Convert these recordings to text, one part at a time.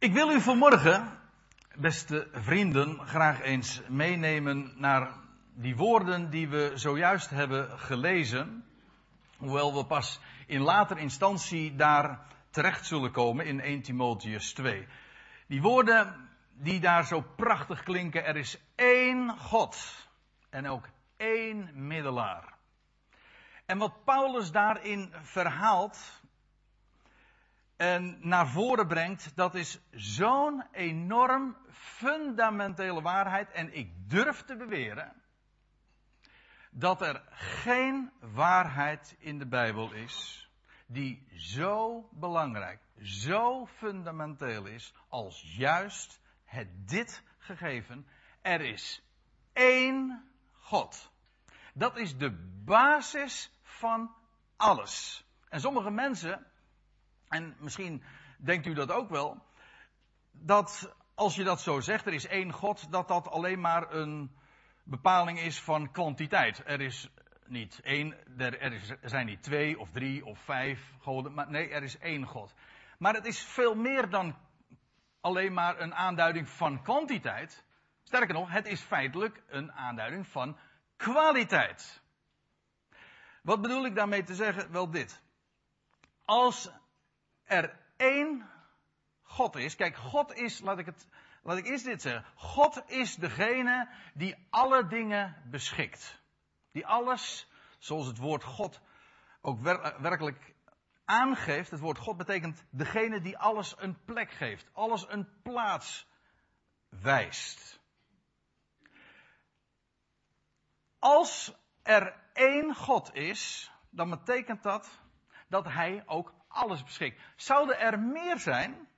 Ik wil u vanmorgen, beste vrienden, graag eens meenemen naar die woorden die we zojuist hebben gelezen. Hoewel we pas in later instantie daar terecht zullen komen in 1 Timotheus 2. Die woorden die daar zo prachtig klinken, er is één God en ook één middelaar. En wat Paulus daarin verhaalt, en naar voren brengt, dat is zo'n enorm fundamentele waarheid. En ik durf te beweren dat er geen waarheid in de Bijbel is die zo belangrijk, zo fundamenteel is als juist het dit gegeven. Er is één God. Dat is de basis van alles. En sommige mensen en misschien denkt u dat ook wel, dat als je dat zo zegt, er is één God, dat dat alleen maar een bepaling is van kwantiteit. Er is niet één, er, zijn niet twee of drie of vijf goden, maar nee, er is één God. Maar het is veel meer dan alleen maar een aanduiding van kwantiteit. Sterker nog, het is feitelijk een aanduiding van kwaliteit. Wat bedoel ik daarmee te zeggen? Wel dit. Als er één God is. Kijk, God is, laat ik het, laat ik eerst dit zeggen. God is degene die alle dingen beschikt. Die alles, zoals het woord God ook werkelijk aangeeft. Het woord God betekent degene die alles een plek geeft. Alles een plaats wijst. Als er één God is, dan betekent dat dat hij ook alles beschikt. Zouden er meer zijn,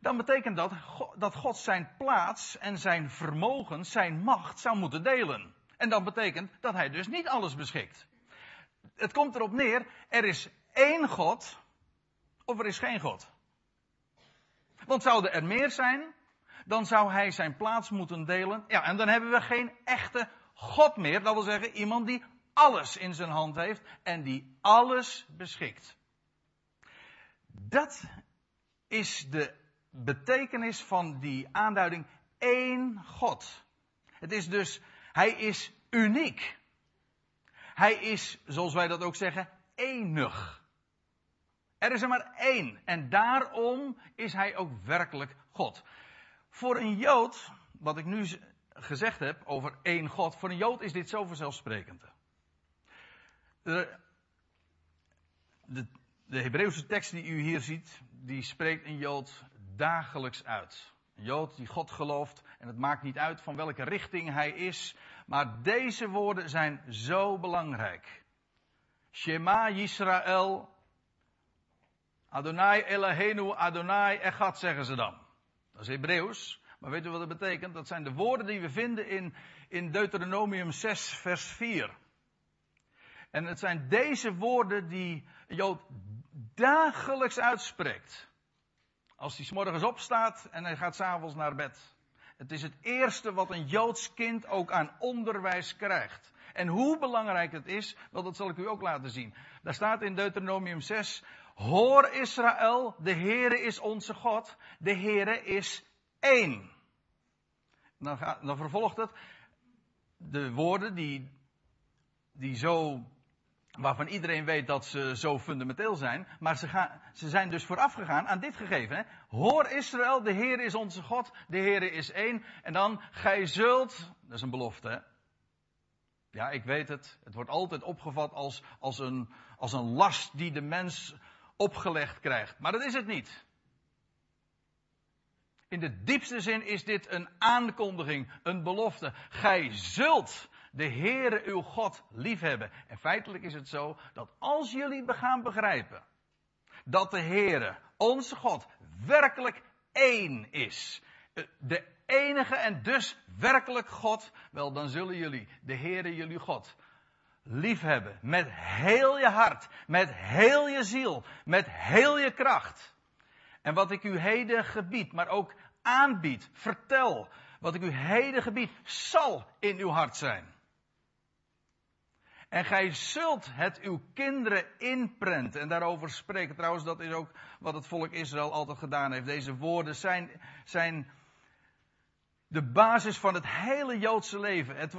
dan betekent dat dat God zijn plaats en zijn vermogen, zijn macht zou moeten delen. En dat betekent dat hij dus niet alles beschikt. Het komt erop neer, er is één God of er is geen God. Want zouden er meer zijn, dan zou hij zijn plaats moeten delen. Ja, en dan hebben we geen echte God meer. Dat wil zeggen, iemand die alles in zijn hand heeft en die alles beschikt. Dat is de betekenis van die aanduiding één God. Het is dus, hij is uniek. Hij is, zoals wij dat ook zeggen, enig. Er is er maar één. En daarom is hij ook werkelijk God. Voor een Jood, wat ik nu gezegd heb over één God, voor een Jood is dit zo vanzelfsprekend. De, de, de Hebreeuwse tekst die u hier ziet, die spreekt een Jood dagelijks uit. Een Jood die God gelooft en het maakt niet uit van welke richting hij is, maar deze woorden zijn zo belangrijk. Shema Yisrael, Adonai Eloheinu, Adonai Echad zeggen ze dan. Dat is Hebreeuws, maar weet u wat dat betekent? Dat zijn de woorden die we vinden in, in Deuteronomium 6 vers 4. En het zijn deze woorden die Jood dagelijks uitspreekt. Als hij s morgens opstaat en hij gaat s'avonds naar bed. Het is het eerste wat een Joods kind ook aan onderwijs krijgt. En hoe belangrijk het is, wel dat zal ik u ook laten zien. Daar staat in Deuteronomium 6, Hoor Israël, de Heere is onze God, de Heere is één. Dan, dan vervolgt het, de woorden die, die zo waarvan iedereen weet dat ze zo fundamenteel zijn. Maar ze, gaan, ze zijn dus vooraf gegaan aan dit gegeven. Hè? Hoor Israël, de Heer is onze God, de Heer is één. En dan, gij zult, dat is een belofte hè. Ja, ik weet het. Het wordt altijd opgevat als, als, een, als een last die de mens opgelegd krijgt. Maar dat is het niet. In de diepste zin is dit een aankondiging, een belofte. Gij zult de Heere uw God liefhebben. En feitelijk is het zo dat als jullie gaan begrijpen dat de Heere, onze God, werkelijk één is. Eh, de enige en dus werkelijk God, wel dan zullen jullie de Heere jullie God liefhebben. Met heel je hart, met heel je ziel, met heel je kracht. En wat ik u heden gebied, maar ook aanbied, vertel, wat ik u heden gebied, zal in uw hart zijn. En gij zult het uw kinderen inprenten. En daarover spreken. Trouwens, dat is ook wat het volk Israël altijd gedaan heeft. Deze woorden zijn, zijn de basis van het hele Joodse leven. Het,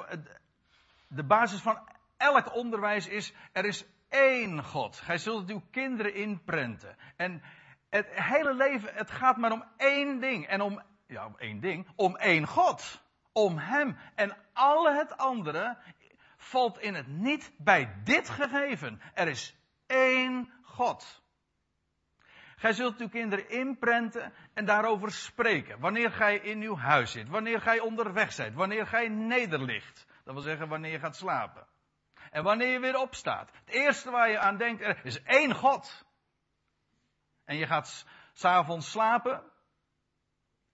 de basis van elk onderwijs is, er is één God. Gij zult het uw kinderen inprenten. En het hele leven, het gaat maar om één ding. En om, ja, om één ding, om één God. Om Hem. En al het andere valt in het niet bij dit gegeven. Er is één God. Gij zult uw kinderen inprenten en daarover spreken. Wanneer gij in uw huis zit, wanneer gij onderweg zijt, wanneer gij nederligt. Dat wil zeggen wanneer je gaat slapen. En wanneer je weer opstaat. Het eerste waar je aan denkt, er is één God. En je gaat s'avonds slapen.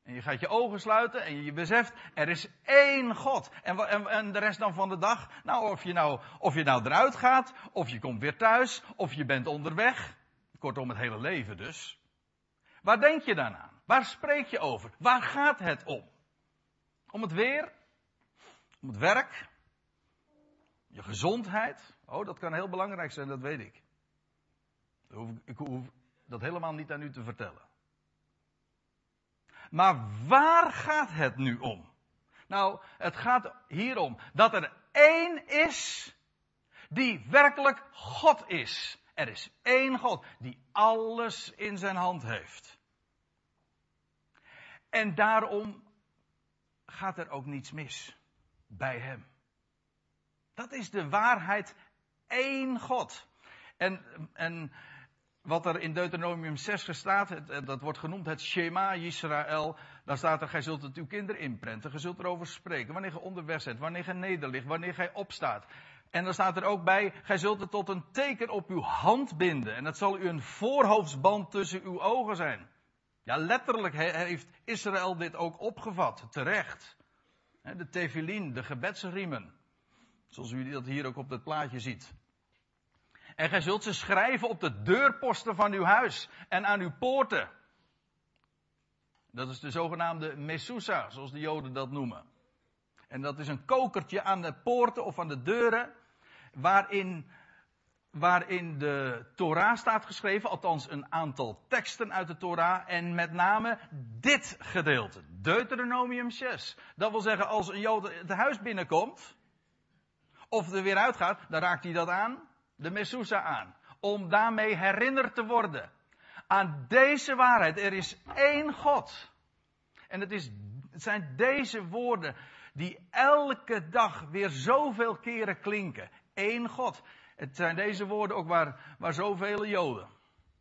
En je gaat je ogen sluiten en je beseft, er is één God. En, en, de rest dan van de dag, nou of, je nou, of je nou eruit gaat, of je komt weer thuis, of je bent onderweg. Kortom, het hele leven dus. Waar denk je dan aan? Waar spreek je over? Waar gaat het om? Om het weer? Om het werk? Je gezondheid? Oh, dat kan heel belangrijk zijn, dat weet ik. Ik hoef dat helemaal niet aan u te vertellen. Maar waar gaat het nu om? Nou, het gaat hier om dat er één is die werkelijk God is. Er is één God die alles in zijn hand heeft. En daarom gaat er ook niets mis bij hem. Dat is de waarheid één God. En, en wat er in Deuteronomium 6 staat, dat wordt genoemd het Shema Israël. Daar staat er, gij zult het uw kinderen inprenten, gij zult erover spreken. Wanneer je onderweg bent, wanneer je nederligt, wanneer gij opstaat. En dan staat er ook bij, gij zult het tot een teken op uw hand binden. En dat zal u een voorhoofdsband tussen uw ogen zijn. Ja, letterlijk heeft Israël dit ook opgevat, terecht. De tefillin, de gebedsriemen. Zoals u dat hier ook op het plaatje ziet. En gij zult ze schrijven op de deurposten van uw huis en aan uw poorten. Dat is de zogenaamde Mesusa, zoals de Joden dat noemen. En dat is een kokertje aan de poorten of aan de deuren, waarin, waarin de Torah staat geschreven, althans een aantal teksten uit de Torah, en met name dit gedeelte, Deuteronomium 6. Dat wil zeggen, als een Jood het huis binnenkomt, of er weer uitgaat, dan raakt hij dat aan de Mesusa aan. Om daarmee herinnerd te worden aan deze waarheid. Er is één God. En het, is, het zijn deze woorden die elke dag weer zoveel keren klinken. Eén God. Het zijn deze woorden ook waar, waar zoveel Joden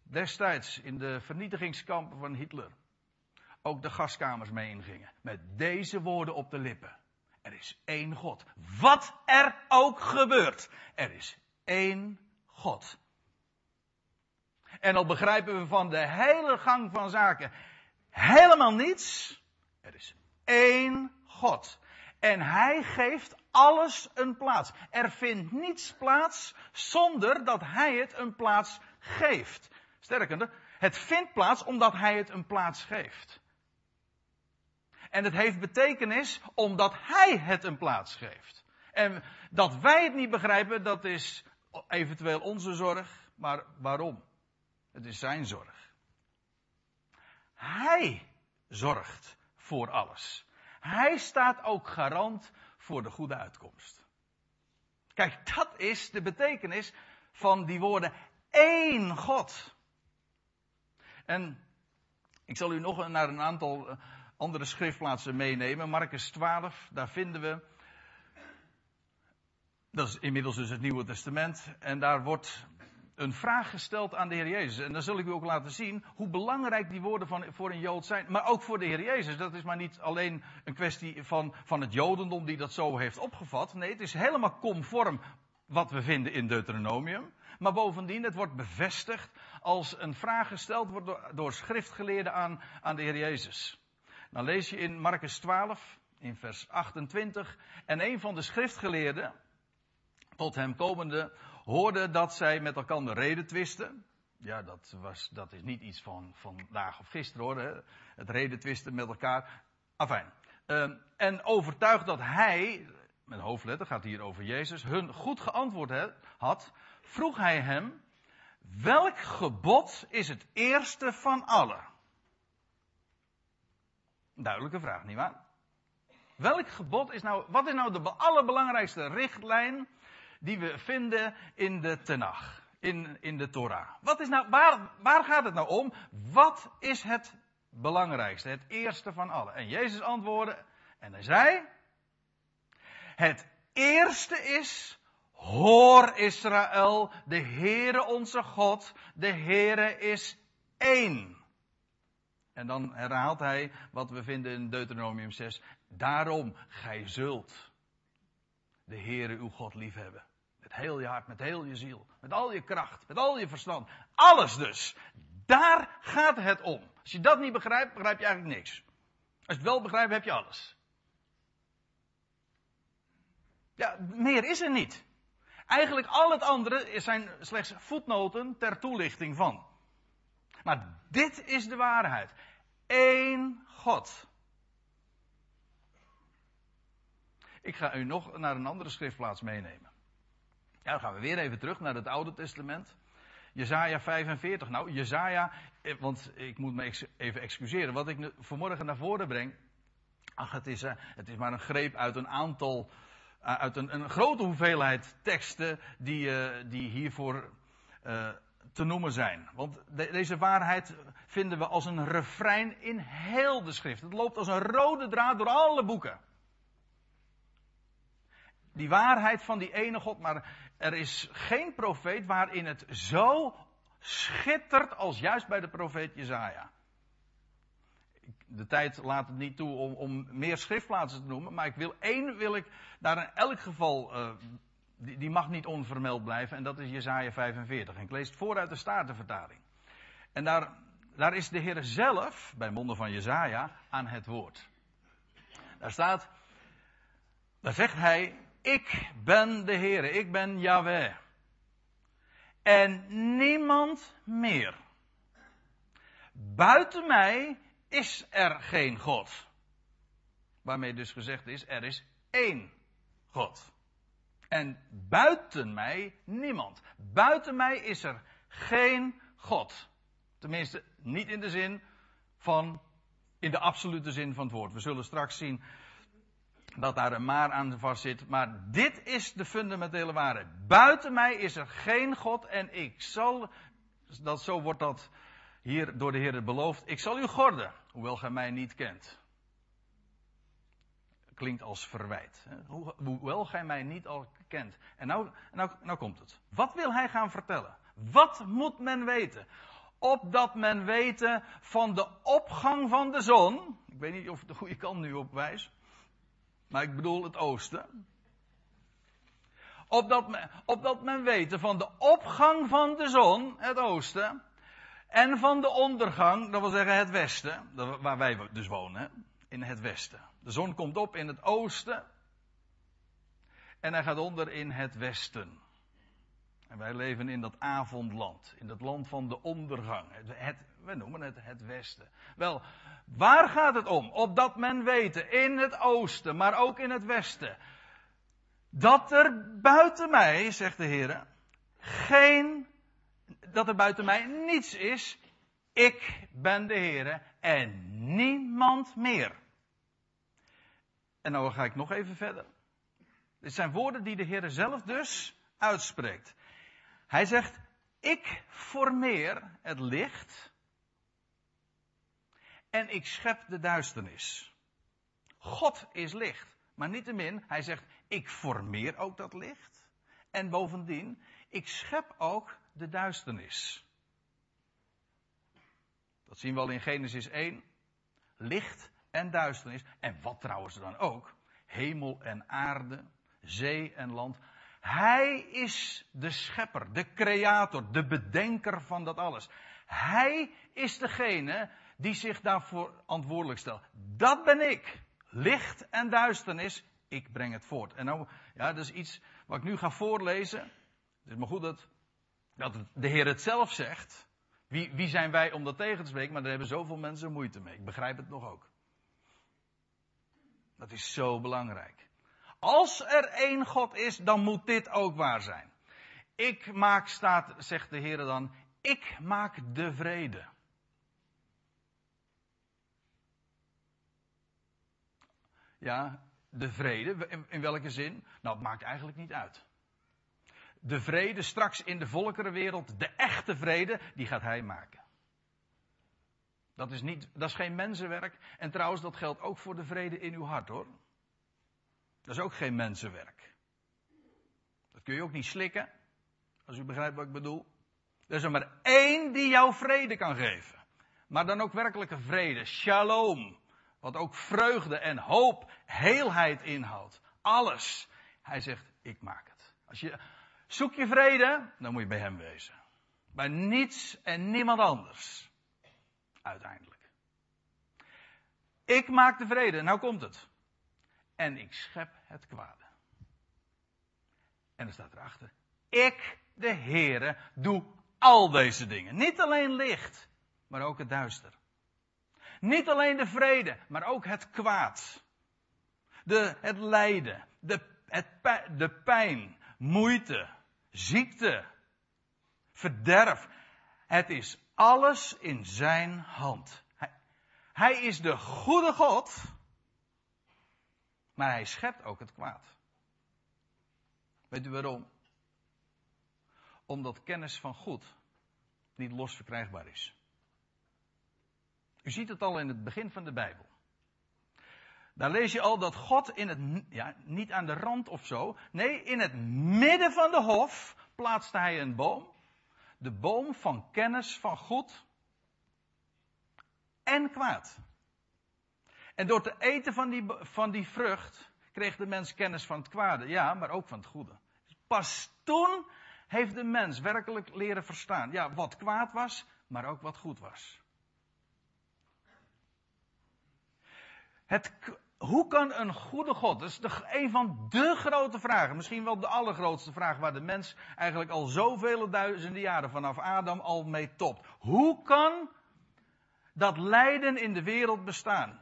destijds in de vernietigingskampen van Hitler ook de gaskamers mee ingingen. Met deze woorden op de lippen. Er is één God. Wat er ook gebeurt. Er is één God. En al begrijpen we van de hele gang van zaken helemaal niets. Er is één God. En hij geeft alles een plaats. Er vindt niets plaats zonder dat hij het een plaats geeft. Sterker het vindt plaats omdat hij het een plaats geeft. En het heeft betekenis omdat hij het een plaats geeft. En dat wij het niet begrijpen, dat is eventueel onze zorg, maar waarom? Het is zijn zorg. Hij zorgt voor alles. Hij staat ook garant voor de goede uitkomst. Kijk, dat is de betekenis van die woorden één God. En ik zal u nog naar een aantal eh, andere schriftplaatsen meenemen. Marcus 12, daar vinden we dat is inmiddels dus het Nieuwe Testament. En daar wordt een vraag gesteld aan de Heer Jezus. En dan zul ik u ook laten zien hoe belangrijk die woorden van, voor een Jood zijn. Maar ook voor de Heer Jezus. Dat is maar niet alleen een kwestie van, van het Jodendom die dat zo heeft opgevat. Nee, het is helemaal conform wat we vinden in Deuteronomium. Maar bovendien, het wordt bevestigd als een vraag gesteld wordt door, door schriftgeleerden aan, aan de Heer Jezus. Dan lees je in Marcus 12, in vers 28. En een van de schriftgeleerden, tot hem komende, hoorde dat zij met elkaar reden twisten. Ja, dat, was, dat is niet iets van vandaag of gisteren hoor. Hè? Het reden twisten met elkaar. Afijn. Uh, en overtuigd dat hij, met hoofdletter gaat hier over Jezus, hun goed geantwoord had, vroeg hij hem, welk gebod is het eerste van alle? Duidelijke vraag, nietwaar? Welk gebod is nou, wat is nou de allerbelangrijkste richtlijn die we vinden in de Tenach, in, in de Torah? Wat is nou, waar, waar gaat het nou om? Wat is het belangrijkste, het eerste van alle? En Jezus antwoordde en hij zei, het eerste is, hoor Israël, de Heere onze God, de Heere is één. En dan herhaalt hij wat we vinden in Deuteronomium 6. Daarom, gij zult de Heere uw God liefhebben. Met heel je hart, met heel je ziel, met al je kracht, met al je verstand. Alles dus. Daar gaat het om. Als je dat niet begrijpt, begrijp je eigenlijk niks. Als je het wel begrijpt, heb je alles. Ja, meer is er niet. Eigenlijk al het andere zijn slechts voetnoten ter toelichting van. Maar dit is de waarheid. Eén God. Ik ga u nog naar een andere schriftplaats meenemen. Ja, dan gaan we weer even terug naar het Oude Testament. Jezaja 45. Nou, Jezaja, eh, want ik moet me even excuseren. Wat ik vanmorgen naar voren breng. Ach, het is, eh, het is maar een greep uit een aantal eh, uit een, een, grote hoeveelheid teksten die, die hiervoor te noemen zijn. Want de, deze waarheid vinden we als een refrein in heel de schrift. Het loopt als een rode draad door alle boeken. Die waarheid van die ene God, maar er is geen profeet waarin het zo schittert als juist bij de profeet Jezaja de tijd laat het niet toe om, om, meer schriftplaatsen te noemen, maar ik wil één wil ik daar in elk geval, uh, die, die, mag niet onvermeld blijven, en dat is Jezaja 45. En ik lees het voor uit de Statenvertaling. En daar, daar is de Heer zelf, bij monden van Jezaja, aan het woord. Daar staat, daar zegt hij, ik ben de Heer, ik ben Yahweh. En niemand meer. Buiten mij is er geen God. Waarmee dus gezegd is, er is één God. En buiten mij niemand. Buiten mij is er geen God. Tenminste, niet in de zin van, in de absolute zin van het woord. We zullen straks zien dat daar een maar aan vast zit. Maar dit is de fundamentele waarheid. Buiten mij is er geen God en ik zal, dat, zo wordt dat hier door de Heer beloofd, ik zal u gorden, hoewel gij mij niet kent. Klinkt als verwijt. Hoewel gij mij niet al kent. En nou, nou, nou komt het. Wat wil hij gaan vertellen? Wat moet men weten? Opdat men weten van de opgang van de zon. Ik weet niet of ik de goede kant nu op wijs. Maar ik bedoel het oosten. Opdat men, opdat men weten van de opgang van de zon, het oosten en van de ondergang, dat wil zeggen het westen, waar wij dus wonen, in het westen. De zon komt op in het oosten en hij gaat onder in het westen. En wij leven in dat avondland, in dat land van de ondergang. Het, we noemen het het westen. Wel, waar gaat het om? Opdat men weten, in het oosten, maar ook in het westen, dat er buiten mij, zegt de Heer, geen dat er buiten mij niets is. Ik ben de Heer en niemand meer. En nou ga ik nog even verder. Dit zijn woorden die de Heer zelf dus uitspreekt. Hij zegt, ik formeer het licht en ik schep de duisternis. God is licht, maar niettemin, hij zegt, ik formeer ook dat licht. En bovendien, ik schep ook de duisternis. Dat zien we al in Genesis 1. Licht en duisternis. En wat trouwens dan ook. Hemel en aarde, zee en land. Hij is de schepper, de creator, de bedenker van dat alles. Hij is degene die zich daarvoor verantwoordelijk stelt. Dat ben ik. Licht en duisternis, ik breng het voort. En nou, ja, dat is iets wat ik nu ga voorlezen. Het is maar goed dat de Heer het zelf zegt. Wie, wie zijn wij om dat tegen te spreken? Maar daar hebben zoveel mensen moeite mee. Ik begrijp het nog ook. Dat is zo belangrijk. Als er één God is, dan moet dit ook waar zijn. Ik maak, staat, zegt de Heer dan, ik maak de vrede. Ja, de vrede, in, welke zin? Nou, het maakt eigenlijk niet uit. De vrede straks in de volkerenwereld, de echte vrede, die gaat hij maken. Dat is, niet, dat is geen mensenwerk. En trouwens, dat geldt ook voor de vrede in uw hart hoor. Dat is ook geen mensenwerk. Dat kun je ook niet slikken. Als u begrijpt wat ik bedoel. Er is er maar één die jou vrede kan geven. Maar dan ook werkelijke vrede. Shalom. Wat ook vreugde en hoop, heelheid inhoudt. Alles. Hij zegt, ik maak het. Als je, zoek je vrede, dan moet je bij hem wezen. Bij niets en niemand anders. Uiteindelijk. Ik maak de vrede, nou komt het. En ik schep het kwade. En er staat erachter. Ik, de Heere, doe al deze dingen. Niet alleen licht, maar ook het duister. Niet alleen de vrede, maar ook het kwaad. De, het lijden, de, het, de pijn, moeite, ziekte, verderf. Het is alles in zijn hand. Hij, hij is de goede God, maar hij schept ook het kwaad. Weet u waarom? Omdat kennis van goed niet los verkrijgbaar is. U ziet het al in het begin van de Bijbel. Daar lees je al dat God in het, ja, niet aan de rand of zo, nee, in het midden van de hof plaatste hij een boom. De boom van kennis van goed en kwaad. En door te eten van die, van die vrucht kreeg de mens kennis van het kwade, ja, maar ook van het goede. Pas toen heeft de mens werkelijk leren verstaan, ja, wat kwaad was, maar ook wat goed was. Het, hoe kan een goede God, dat is een van de grote vragen, misschien wel de allergrootste vraag waar de mens eigenlijk al zoveel duizenden jaren vanaf Adam al mee topt. Hoe kan dat lijden in de wereld bestaan?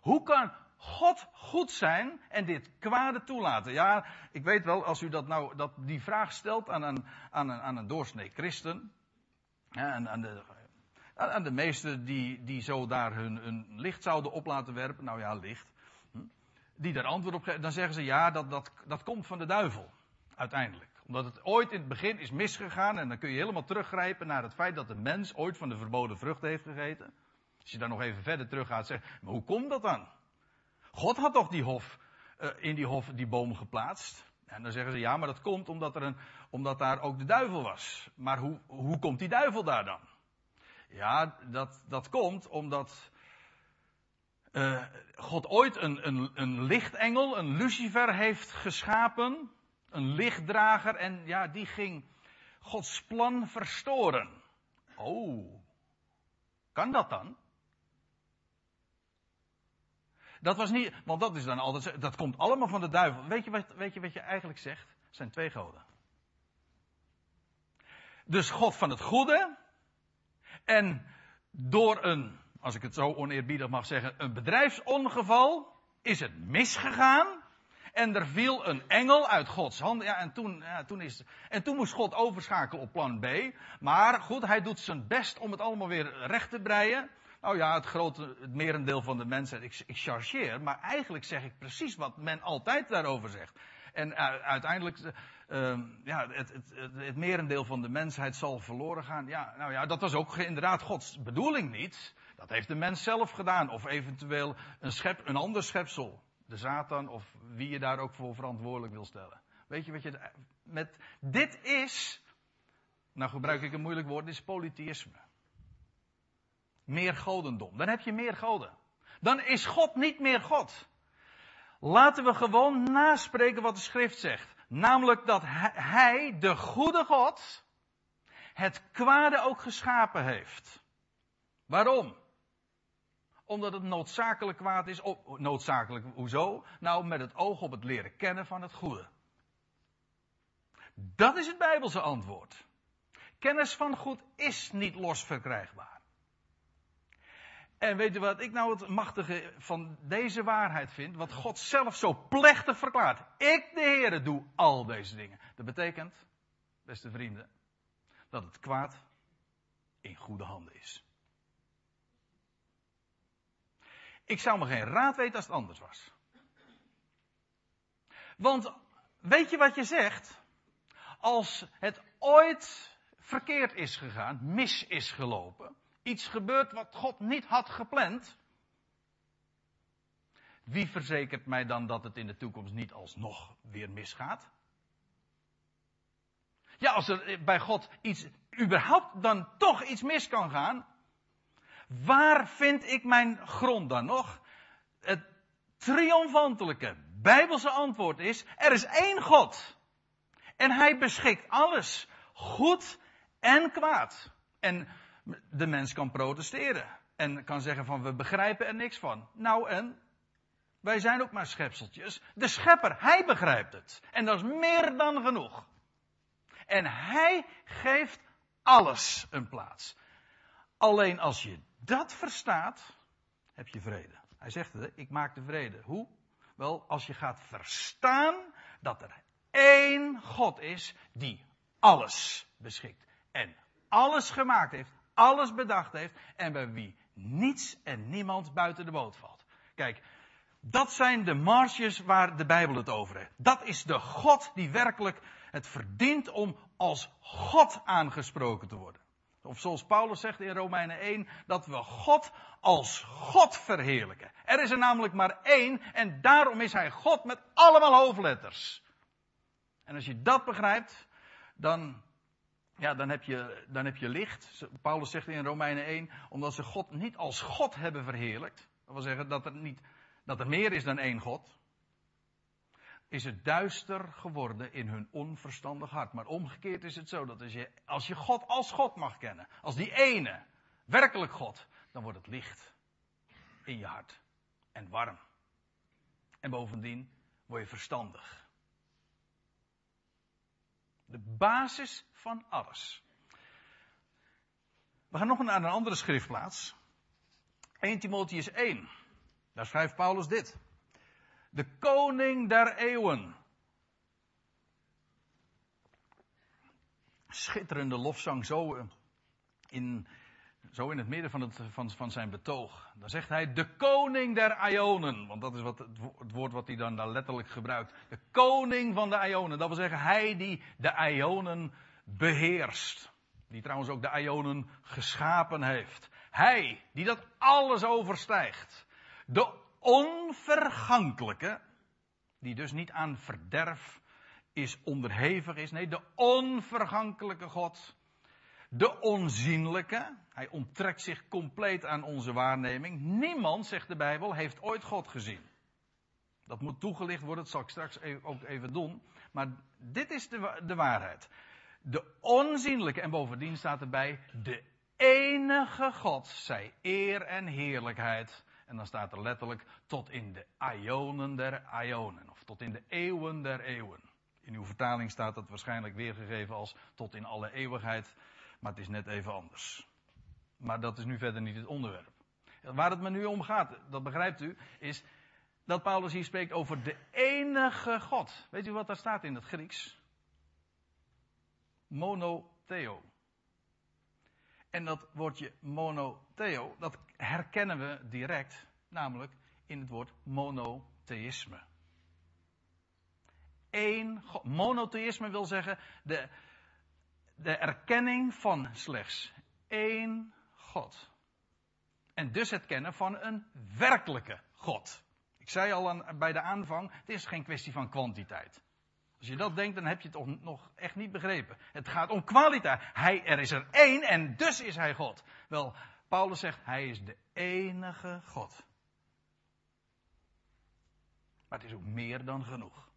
Hoe kan God goed zijn en dit kwade toelaten? Ja, ik weet wel, als u dat nou, dat die vraag stelt aan een, aan een, aan een doorsnee christen, aan, aan de aan de meesten die, die zo daar hun, hun licht zouden op laten werpen, nou ja, licht, hm, die daar antwoord op geven, dan zeggen ze ja, dat, dat, dat komt van de duivel, uiteindelijk. Omdat het ooit in het begin is misgegaan en dan kun je helemaal teruggrijpen naar het feit dat de mens ooit van de verboden vrucht heeft gegeten. Als je daar nog even verder terug gaat zeggen, maar hoe komt dat dan? God had toch die hof, uh, in die hof die boom geplaatst? En dan zeggen ze ja, maar dat komt omdat, er een, omdat daar ook de duivel was. Maar hoe, hoe komt die duivel daar dan? Ja, dat, dat komt omdat uh, God ooit een, een, een lichtengel, een Lucifer, heeft geschapen. Een lichtdrager. En ja, die ging Gods plan verstoren. Oh, kan dat dan? Dat was niet, want dat is dan altijd, dat komt allemaal van de duivel. Weet je wat, weet je, wat je eigenlijk zegt? Het zijn twee goden. Dus God van het goede en door een, als ik het zo oneerbiedig mag zeggen, een bedrijfsongeval is het misgegaan. En er viel een engel uit Gods hand. Ja, en toen, ja, toen is, en toen moest God overschakelen op plan B. Maar goed, hij doet zijn best om het allemaal weer recht te breien. Nou ja, het grote, het merendeel van de mensen, ik, ik chargeer, maar eigenlijk zeg ik precies wat men altijd daarover zegt. En uiteindelijk, uh, ja, het, het, het, het, merendeel van de mensheid zal verloren gaan. Ja, nou ja, dat was ook inderdaad Gods bedoeling niet. Dat heeft de mens zelf gedaan. Of eventueel een, schep, een ander schepsel. De Satan of wie je daar ook voor verantwoordelijk wil stellen. Weet je wat je met dit is, nou gebruik ik een moeilijk woord, dit is polytheïsme. Meer godendom. Dan heb je meer goden. Dan is God niet meer God. Laten we gewoon naspreken wat de schrift zegt. Namelijk dat hij, de goede God, het kwade ook geschapen heeft. Waarom? Omdat het noodzakelijk kwaad is. Noodzakelijk, hoezo? Nou, met het oog op het leren kennen van het goede. Dat is het Bijbelse antwoord. Kennis van goed is niet los verkrijgbaar. En weet u wat ik nou het machtige van deze waarheid vind? Wat God zelf zo plechtig verklaart. Ik, de Heere, doe al deze dingen. Dat betekent, beste vrienden, dat het kwaad in goede handen is. Ik zou me geen raad weten als het anders was. Want weet je wat je zegt? Als het ooit verkeerd is gegaan, mis is gelopen, iets gebeurt wat God niet had gepland, wie verzekert mij dan dat het in de toekomst niet alsnog weer misgaat? Ja, als er bij God iets, überhaupt dan toch iets mis kan gaan, waar vind ik mijn grond dan nog? Het triomfantelijke bijbelse antwoord is, er is één God. En hij beschikt alles, goed en kwaad. En de mens kan protesteren. En kan zeggen van we begrijpen er niks van. Nou en? Wij zijn ook maar schepseltjes. De schepper, hij begrijpt het. En dat is meer dan genoeg. En hij geeft alles een plaats. Alleen als je dat verstaat, heb je vrede. Hij zegt het, ik maak de vrede. Hoe? Wel, als je gaat verstaan dat er één God is die alles beschikt. En alles gemaakt heeft, alles bedacht heeft en bij wie niets en niemand buiten de boot valt. Kijk, dat zijn de marges waar de Bijbel het over heeft. Dat is de God die werkelijk het verdient om als God aangesproken te worden. Of zoals Paulus zegt in Romeinen 1, dat we God als God verheerlijken. Er is er namelijk maar één en daarom is hij God met allemaal hoofdletters. En als je dat begrijpt, dan, ja, dan, heb, je, dan heb je licht. Paulus zegt in Romeinen 1, omdat ze God niet als God hebben verheerlijkt. Dat wil zeggen dat er, niet, dat er meer is dan één God is het duister geworden in hun onverstandig hart. Maar omgekeerd is het zo dat als je, als je God als God mag kennen, als die ene, werkelijk God, dan wordt het licht in je hart en warm. En bovendien word je verstandig. De basis van alles. We gaan nog naar een andere schriftplaats. 1 Timotheus 1. Daar schrijft Paulus dit. De koning der eeuwen. Schitterende lofzang zo eh, in, zo in het midden van, het, van, van zijn betoog. Dan zegt hij de koning der Ionen. Want dat is wat, het woord wat hij dan daar letterlijk gebruikt. De koning van de Ionen. Dat wil zeggen hij die de Ionen beheerst. Die trouwens ook de Ionen geschapen heeft. Hij die dat alles overstijgt. De onvergankelijke, die dus niet aan verderf is onderhevig is. Nee, de onvergankelijke God. De onzienlijke. Hij onttrekt zich compleet aan onze waarneming. Niemand, zegt de Bijbel, heeft ooit God gezien. Dat moet toegelicht worden, dat zal ik straks e- ook even doen. Maar dit is de, de waarheid. De onzienlijke, en bovendien staat erbij, de enige God, zij eer en heerlijkheid en dan staat er letterlijk tot in de ionen der ionen. Of tot in de eeuwen der eeuwen. In uw vertaling staat dat waarschijnlijk weergegeven als tot in alle eeuwigheid. Maar het is net even anders. Maar dat is nu verder niet het onderwerp. Waar het me nu om gaat, dat begrijpt u, is dat Paulus hier spreekt over de enige God. Weet u wat daar staat in het Grieks? Monotheo. En dat woordje monotheo, dat herkennen we direct, namelijk in het woord monotheïsme. Eén God. Monotheïsme wil zeggen de, de erkenning van slechts één God. En dus het kennen van een werkelijke God. Ik zei al aan, bij de aanvang, het is geen kwestie van kwantiteit. Als je dat denkt, dan heb je het nog echt niet begrepen. Het gaat om kwaliteit. Hij, er is er één en dus is hij God. Wel, Paulus zegt, hij is de enige God. Maar het is ook meer dan genoeg.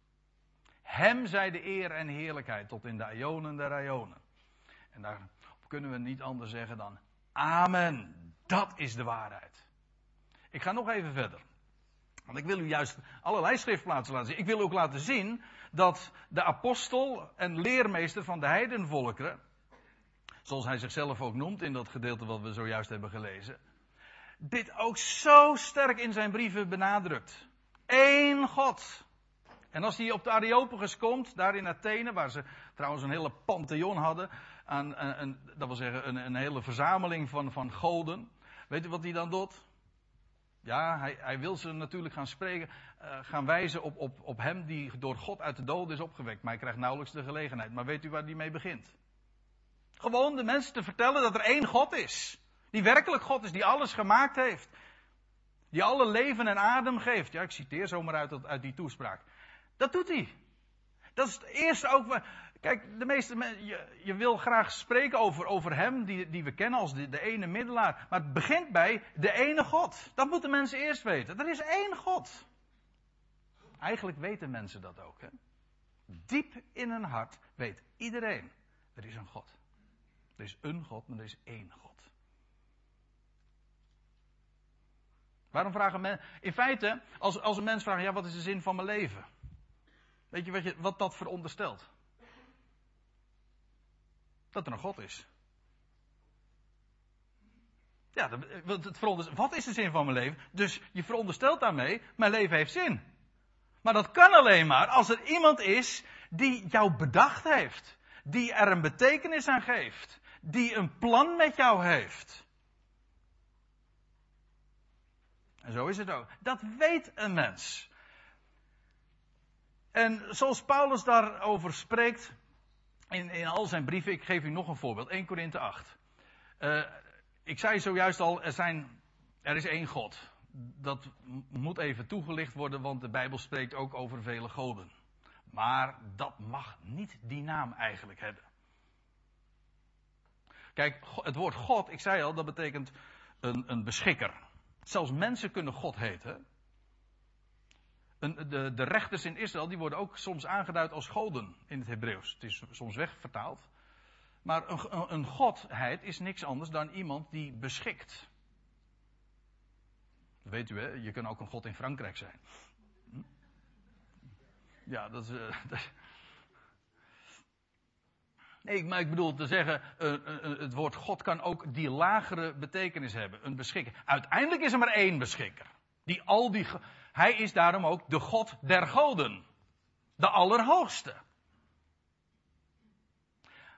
Hem zij de eer en heerlijkheid tot in de ionen der ionen. En daar kunnen we niet anders zeggen dan Amen. Dat is de waarheid. Ik ga nog even verder. Want ik wil u juist allerlei schriftplaatsen laten zien. Ik wil ook laten zien dat de apostel en leermeester van de heidenvolkeren, zoals hij zichzelf ook noemt in dat gedeelte wat we zojuist hebben gelezen, dit ook zo sterk in zijn brieven benadrukt. Eén God. En als hij op de Areopagus komt, daar in Athene, waar ze trouwens een hele pantheon hadden, aan, dat wil zeggen een, een, hele verzameling van, van goden. Weet u wat hij dan doet? Ja, hij, hij wil ze natuurlijk gaan spreken, uh, gaan wijzen op, op, op hem die door God uit de dood is opgewekt. Maar hij krijgt nauwelijks de gelegenheid. Maar weet u waar hij mee begint? Gewoon de mensen te vertellen dat er één God is. Die werkelijk God is, die alles gemaakt heeft. Die alle leven en adem geeft. Ja, ik citeer zomaar uit, uit die toespraak. Dat doet hij. Dat is het eerste ook. Kijk, de meeste mensen, je, je, wil graag spreken over, over hem, die, die we kennen als de, ene middelaar. Maar het begint bij de ene God. Dat moeten mensen eerst weten. Er is één God. Eigenlijk weten mensen dat ook. Hè? Diep in hun hart weet iedereen, er is een God. Er is een God, maar er is één God. Waarom vragen mensen. In feite, als, als een mens vraagt: ja, wat is de zin van mijn leven? Weet je wat, je, wat dat veronderstelt? Dat er een God is. Ja, het veronderstelt, wat is de zin van mijn leven? Dus je veronderstelt daarmee, mijn leven heeft zin. Maar dat kan alleen maar als er iemand is die jou bedacht heeft. Die er een betekenis aan geeft. Die een plan met jou heeft. En zo is het ook. Dat weet een mens. En zoals Paulus daarover spreekt in, in al zijn brieven, ik geef u nog een voorbeeld, 1 Korinthe 8. Uh, ik zei zojuist al, er, zijn, er is één God. Dat moet even toegelicht worden, want de Bijbel spreekt ook over vele goden. Maar dat mag niet die naam eigenlijk hebben. Kijk, het woord God, ik zei al, dat betekent een, een beschikker. Zelfs mensen kunnen God heten de, de rechters in Israël die worden ook soms aangeduid als goden in het Hebreeuws. Het is soms wegvertaald. Maar een, een godheid is niks anders dan iemand die beschikt. Weet u, hè? Je kan ook een god in Frankrijk zijn. Hm? Ja, dat is. Nee, maar ik bedoel te zeggen, het woord God kan ook die lagere betekenis hebben. Een beschikker. Uiteindelijk is er maar één beschikker. Die al die. Hij is daarom ook de God der goden. De Allerhoogste.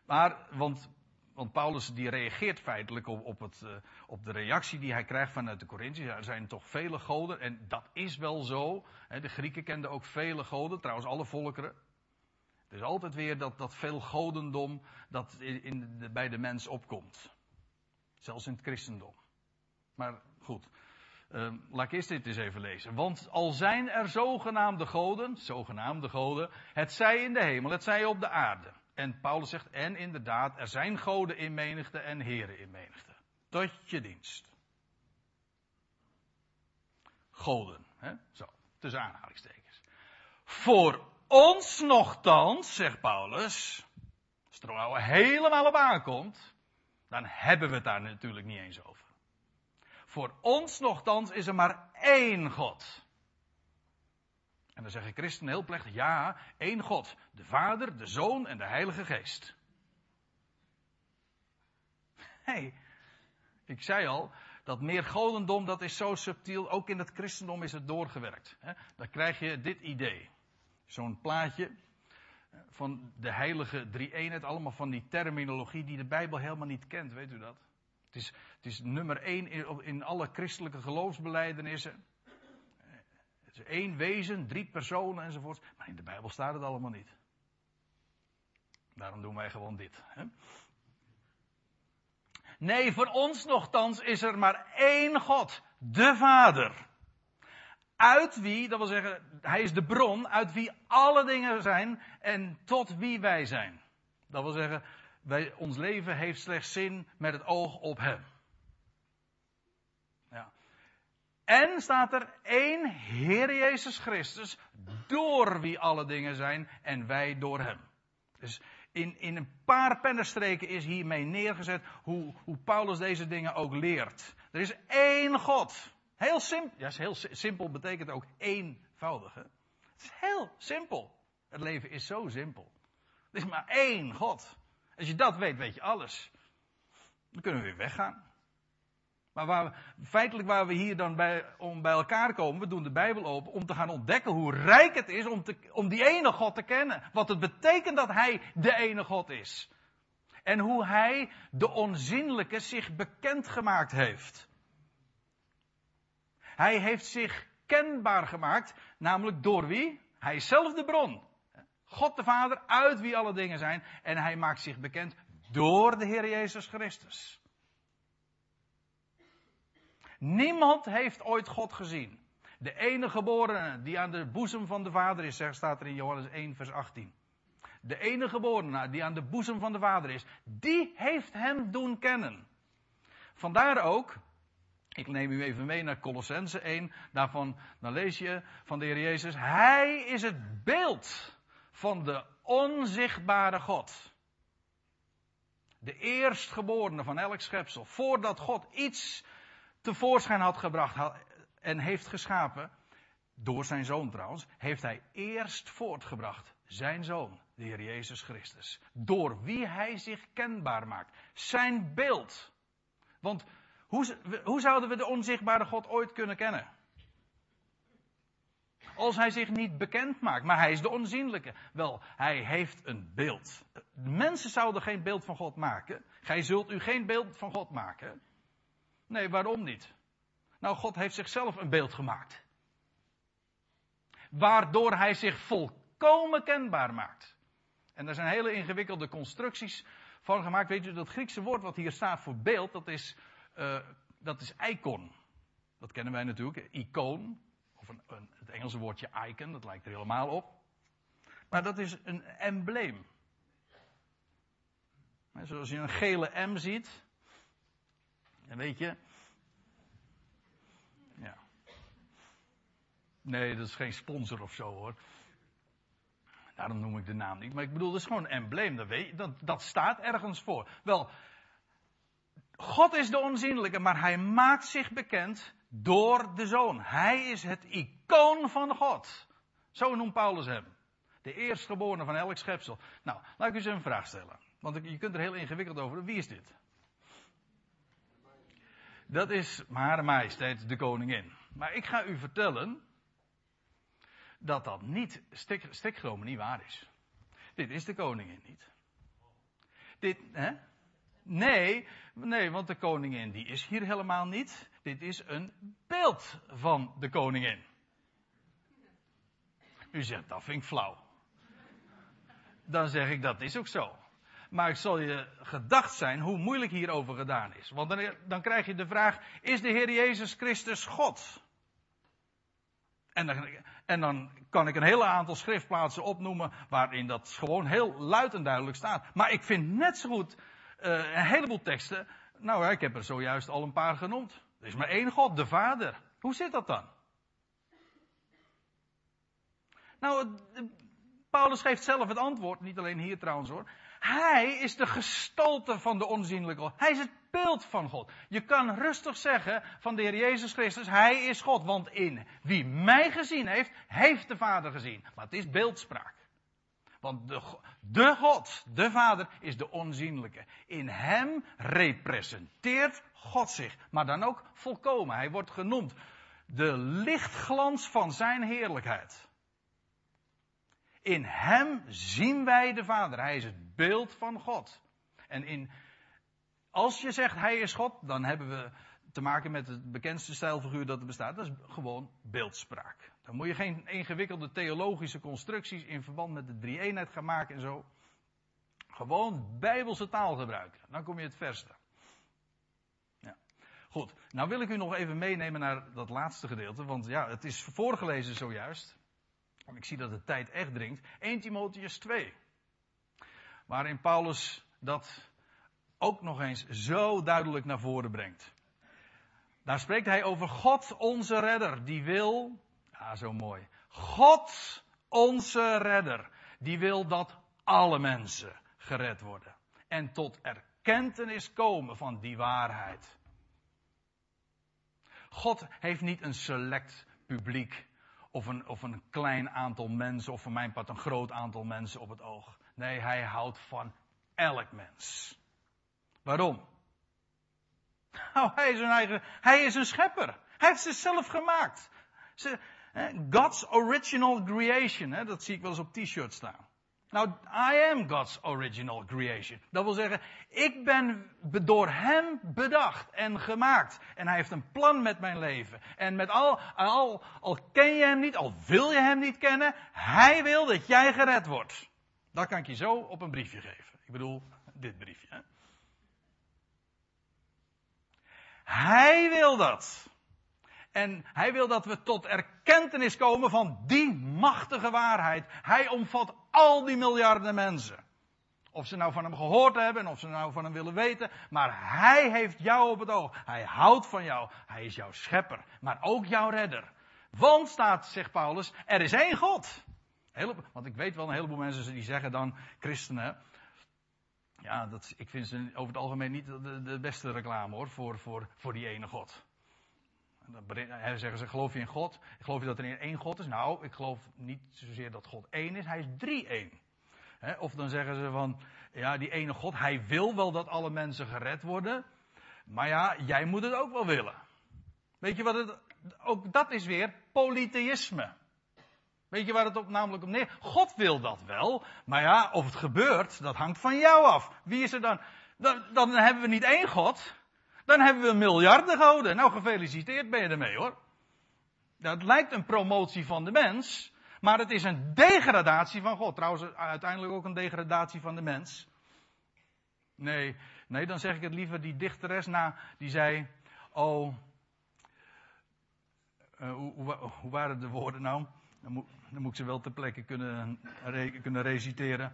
Maar, want, want Paulus die reageert feitelijk op, op, het, uh, op de reactie die hij krijgt vanuit de Corinthiërs. Er zijn toch vele goden en dat is wel zo. De Grieken kenden ook vele goden, trouwens alle volkeren. Het is altijd weer dat, dat veel godendom dat in, bij de mens opkomt. Zelfs in het christendom. Maar goed, uh, laat ik eerst dit eens even lezen. Want al zijn er zogenaamde goden, zogenaamde goden, het zij in de hemel, het zij op de aarde. En Paulus zegt, en inderdaad, er zijn goden in menigte en heren in menigte. Tot je dienst. Goden, hè? zo, tussen aanhalingstekens. Voor ons nogthans, zegt Paulus, als het er nou helemaal op aankomt, dan hebben we het daar natuurlijk niet eens over. Voor ons nogthans is er maar één God. En dan zeggen christenen heel plechtig, ja, één God. De Vader, de Zoon en de Heilige Geest. Hé, hey, ik zei al, dat meer godendom, dat is zo subtiel. Ook in het christendom is het doorgewerkt. Dan krijg je dit idee. Zo'n plaatje van de heilige drie-eenheid. Allemaal van die terminologie die de Bijbel helemaal niet kent, weet u dat? Het is, het is nummer één in, in alle christelijke geloofsbelijdenissen. Het is één wezen, drie personen enzovoort. Maar in de Bijbel staat het allemaal niet. Daarom doen wij gewoon dit. Hè? Nee, voor ons nogthans is er maar één God, de Vader. Uit wie, dat wil zeggen, Hij is de bron, uit wie alle dingen zijn en tot wie wij zijn. Dat wil zeggen, ons leven heeft slechts zin met het oog op Hem. Ja. En staat er één Heer Jezus Christus, door wie alle dingen zijn en wij door Hem. Dus in, in een paar pennenstreken is hiermee neergezet hoe, hoe Paulus deze dingen ook leert. Er is één God. Heel simpel. Ja, heel simpel betekent ook eenvoudig. Het is heel simpel. Het leven is zo simpel. Er is maar één God. Als je dat weet, weet je alles. Dan kunnen we weer weggaan. Maar waar, feitelijk waar we hier dan bij, om bij elkaar komen, we doen de Bijbel open om te gaan ontdekken hoe rijk het is om, te, om die ene God te kennen. Wat het betekent dat Hij de ene God is. En hoe Hij de onzinnelijke zich bekend gemaakt heeft. Hij heeft zich kenbaar gemaakt, namelijk door wie? Hij is zelf de bron. God de Vader, uit wie alle dingen zijn. En hij maakt zich bekend door de Heer Jezus Christus. Niemand heeft ooit God gezien. De enige geborene die aan de boezem van de Vader is, staat er in Johannes 1, vers 18. De enige geborene die aan de boezem van de Vader is, die heeft hem doen kennen. Vandaar ook, ik neem u even mee naar Colossense 1, daarvan dan lees je van de Heer Jezus, Hij is het beeld van de onzichtbare God. De eerstgeborene van elk schepsel. Voordat God iets tevoorschijn had gebracht en heeft geschapen, door zijn zoon trouwens, heeft hij eerst voortgebracht zijn zoon, de Heer Jezus Christus. Door wie hij zich kenbaar maakt. Zijn beeld. Want hoe, hoe zouden we de onzichtbare God ooit kunnen kennen? Als hij zich niet bekend maakt, maar hij is de onzienlijke. Wel, hij heeft een beeld. Mensen zouden geen beeld van God maken. Gij zult u geen beeld van God maken. Nee, waarom niet? Nou, God heeft zichzelf een beeld gemaakt. Waardoor hij zich volkomen kenbaar maakt. En daar zijn hele ingewikkelde constructies van gemaakt. Weet je, dat Griekse woord wat hier staat voor beeld, dat is, uh, dat is icon. Dat kennen wij natuurlijk, icoon. Of een, het Engelse woordje icon, dat lijkt er helemaal op. Maar dat is een embleem. Zoals je een gele M ziet, en weet je. Ja. Nee, dat is geen sponsor of zo hoor. Daarom noem ik de naam niet. Maar ik bedoel, dat is gewoon een embleem. Dat, weet je, dat, dat staat ergens voor. Wel, God is de onzienlijke, maar hij maakt zich bekend door de zoon. Hij is het icoon van God. Zo noemt Paulus hem. De eerstgeborene van elk schepsel. Nou, laat ik u eens een vraag stellen. Want je kunt er heel ingewikkeld over. Wie is dit? Dat is maar majesteit de koningin. Maar ik ga u vertellen dat dat niet stik, niet waar is. Dit is de koningin niet. Dit, hè? Nee, nee, want de koningin die is hier helemaal niet. Dit is een beeld van de koningin. U zegt, dat vind ik flauw. Dan zeg ik, dat is ook zo. Maar ik zal je gedacht zijn hoe moeilijk hierover gedaan is. Want dan, dan krijg je de vraag: is de Heer Jezus Christus God? En dan, en dan kan ik een hele aantal schriftplaatsen opnoemen waarin dat gewoon heel luid en duidelijk staat. Maar ik vind net zo goed uh, een heleboel teksten. Nou, ik heb er zojuist al een paar genoemd. Er is maar één God, de Vader. Hoe zit dat dan? Nou, Paulus geeft zelf het antwoord, niet alleen hier trouwens hoor. Hij is de gestalte van de onzienlijke God. Hij is het beeld van God. Je kan rustig zeggen van de Heer Jezus Christus, Hij is God. Want in wie mij gezien heeft, heeft de Vader gezien. Maar het is beeldspraak. Want de, God, de Vader, is de onzienlijke. In Hem representeert God zich. Maar dan ook volkomen. Hij wordt genoemd de lichtglans van Zijn heerlijkheid. In Hem zien wij de Vader. Hij is het beeld van God. En in, als je zegt Hij is God, dan hebben we te maken met het bekendste stijlfiguur dat er bestaat. Dat is gewoon beeldspraak. Dan moet je geen ingewikkelde theologische constructies in verband met de drie-eenheid gaan maken en zo. Gewoon bijbelse taal gebruiken. Dan kom je het verste. Ja. Goed, nou wil ik u nog even meenemen naar dat laatste gedeelte. Want ja, het is voorgelezen zojuist. Ik zie dat de tijd echt dringt. 1 Timotheus 2. Waarin Paulus dat ook nog eens zo duidelijk naar voren brengt. Daar spreekt hij over God onze redder. Die wil, zo mooi. God onze redder. Die wil dat alle mensen gered worden. En tot erkentenis komen van die waarheid. God heeft niet een select publiek of een, of een klein aantal mensen, of voor mijn part een groot aantal mensen op het oog. Nee, hij houdt van elk mens. Waarom? Nou, hij is een hij is een schepper. Hij heeft zichzelf gemaakt. Ze, God's original creation, dat zie ik wel eens op t-shirts staan. Nou, I am God's original creation. Dat wil zeggen, ik ben door Hem bedacht en gemaakt. En Hij heeft een plan met mijn leven. En met al, al, al ken je Hem niet, al wil je Hem niet kennen, Hij wil dat jij gered wordt. Dat kan ik je zo op een briefje geven. Ik bedoel, dit briefje. Hè? Hij wil dat. En hij wil dat we tot erkentenis komen van die machtige waarheid. Hij omvat al die miljarden mensen. Of ze nou van hem gehoord hebben en of ze nou van hem willen weten. Maar hij heeft jou op het oog. Hij houdt van jou. Hij is jouw schepper. Maar ook jouw redder. Want staat, zegt Paulus, er is één God. Want ik weet wel een heleboel mensen die zeggen dan, christenen. Ja, dat, ik vind ze over het algemeen niet de, de beste reclame hoor, voor, voor, voor die ene God. Dan zeggen ze, geloof je in God? Geloof je dat er één God is? Nou, ik geloof niet zozeer dat God één is, hij is drie-één. Of dan zeggen ze van, ja, die ene God, hij wil wel dat alle mensen gered worden. Maar ja, jij moet het ook wel willen. Weet je wat het, ook dat is weer polytheïsme. Weet je waar het op namelijk op neer? God wil dat wel, maar ja, of het gebeurt, dat hangt van jou af. Wie is er dan? Dan, dan hebben we niet één God, dan hebben we miljarden goden. Nou, gefeliciteerd ben je ermee hoor. Dat lijkt een promotie van de mens, maar het is een degradatie van God. Trouwens, uiteindelijk ook een degradatie van de mens. Nee, nee, dan zeg ik het liever die dichteres na, die zei, oh, uh, hoe, waren de woorden nou? Dan moet, dan moet ik ze wel ter plekke kunnen, kunnen reciteren.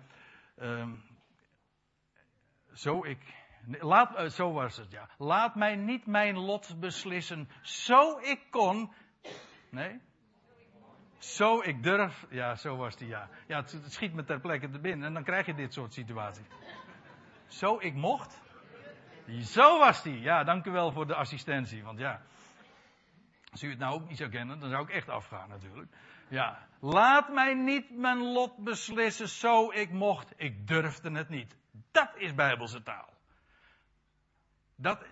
Uh, zo ik, Laat, uh, zo was het, ja. Laat mij niet mijn lot beslissen. Zo ik kon. Nee? Zo ik durf. Ja, zo was die, ja. Ja, het, het schiet me ter plekke te binnen. En dan krijg je dit soort situaties. Zo ik mocht. Zo was die. Ja, dank u wel voor de assistentie. Want ja. Als u het nou ook niet zou kennen, dan zou ik echt afgaan natuurlijk. Ja. Laat mij niet mijn lot beslissen zo ik mocht. Ik durfde het niet. Dat is bijbelse taal. Dat,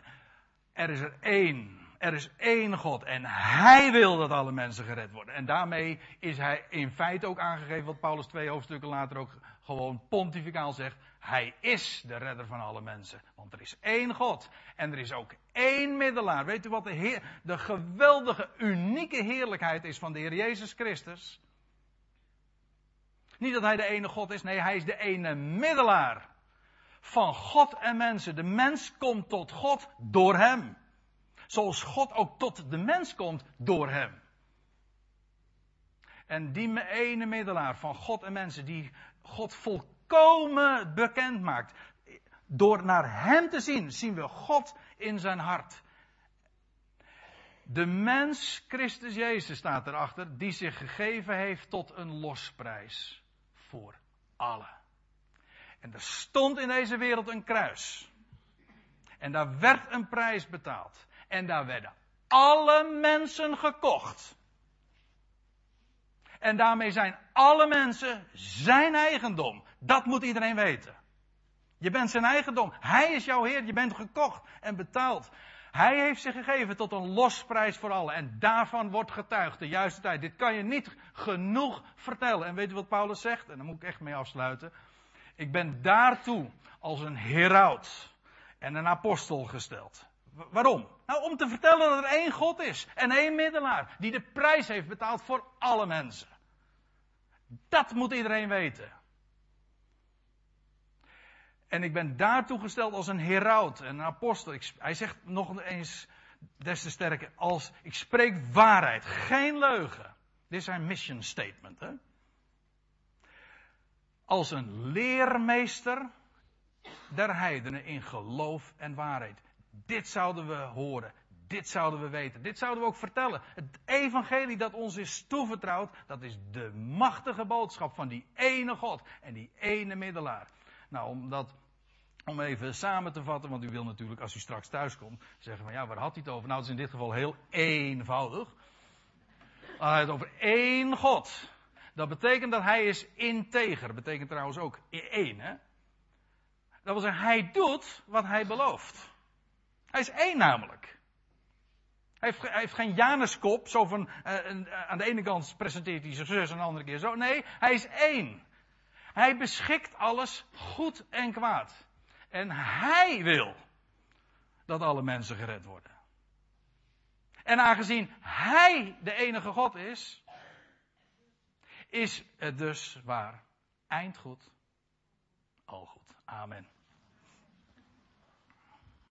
er is er één. Er is één God en Hij wil dat alle mensen gered worden. En daarmee is Hij in feite ook aangegeven wat Paulus twee hoofdstukken later ook gewoon pontificaal zegt. Hij is de redder van alle mensen. Want er is één God. En er is ook één middelaar. Weet u wat de, de geweldige, unieke heerlijkheid is van de Heer Jezus Christus? Niet dat Hij de ene God is, nee, Hij is de ene middelaar van God en mensen. De mens komt tot God door Hem. Zoals God ook tot de mens komt door Hem. En die ene middelaar van God en mensen, die God volkomen bekend maakt. Door naar Hem te zien, zien we God in zijn hart. De mens, Christus Jezus staat erachter, die zich gegeven heeft tot een losprijs voor allen. En er stond in deze wereld een kruis. En daar werd een prijs betaald. En daar werden alle mensen gekocht. En daarmee zijn alle mensen zijn eigendom. Dat moet iedereen weten. Je bent zijn eigendom. Hij is jouw Heer. Je bent gekocht en betaald. Hij heeft zich gegeven tot een losprijs voor allen. En daarvan wordt getuigd de juiste tijd. Dit kan je niet genoeg vertellen. En weet u wat Paulus zegt? En daar moet ik echt mee afsluiten. Ik ben daartoe als een heraut en een apostel gesteld. Waarom? Nou, om te vertellen dat er één God is en één middelaar die de prijs heeft betaald voor alle mensen. Dat moet iedereen weten. En ik ben daartoe gesteld als een heraut en een apostel. hij zegt nog eens des te sterker, als ik spreek waarheid, geen leugen. Dit is zijn mission statement. Hè? Als een leermeester der heidenen in geloof en waarheid. Dit zouden we horen. Dit zouden we weten. Dit zouden we ook vertellen. Het evangelie dat ons is toevertrouwd, dat is de machtige boodschap van die ene God en die ene middelaar. Nou, om dat, om even samen te vatten, want u wil natuurlijk als u straks thuis komt zeggen van ja, waar had hij het over? Nou, het is in dit geval heel eenvoudig. Hij had het over één God. Dat betekent dat hij is integer. Betekent trouwens ook één. Hè? Dat wil zeggen, hij doet wat hij belooft. Hij is één namelijk. Hij heeft, geen Januskop, zo van uh, aan de ene kant presenteert hij zich zus, aan de andere keer zo. Nee, hij is één. Hij beschikt alles goed en kwaad. En hij wil dat alle mensen gered worden. En aangezien hij de enige God is, is het dus waar. Eind goed, al goed. Amen.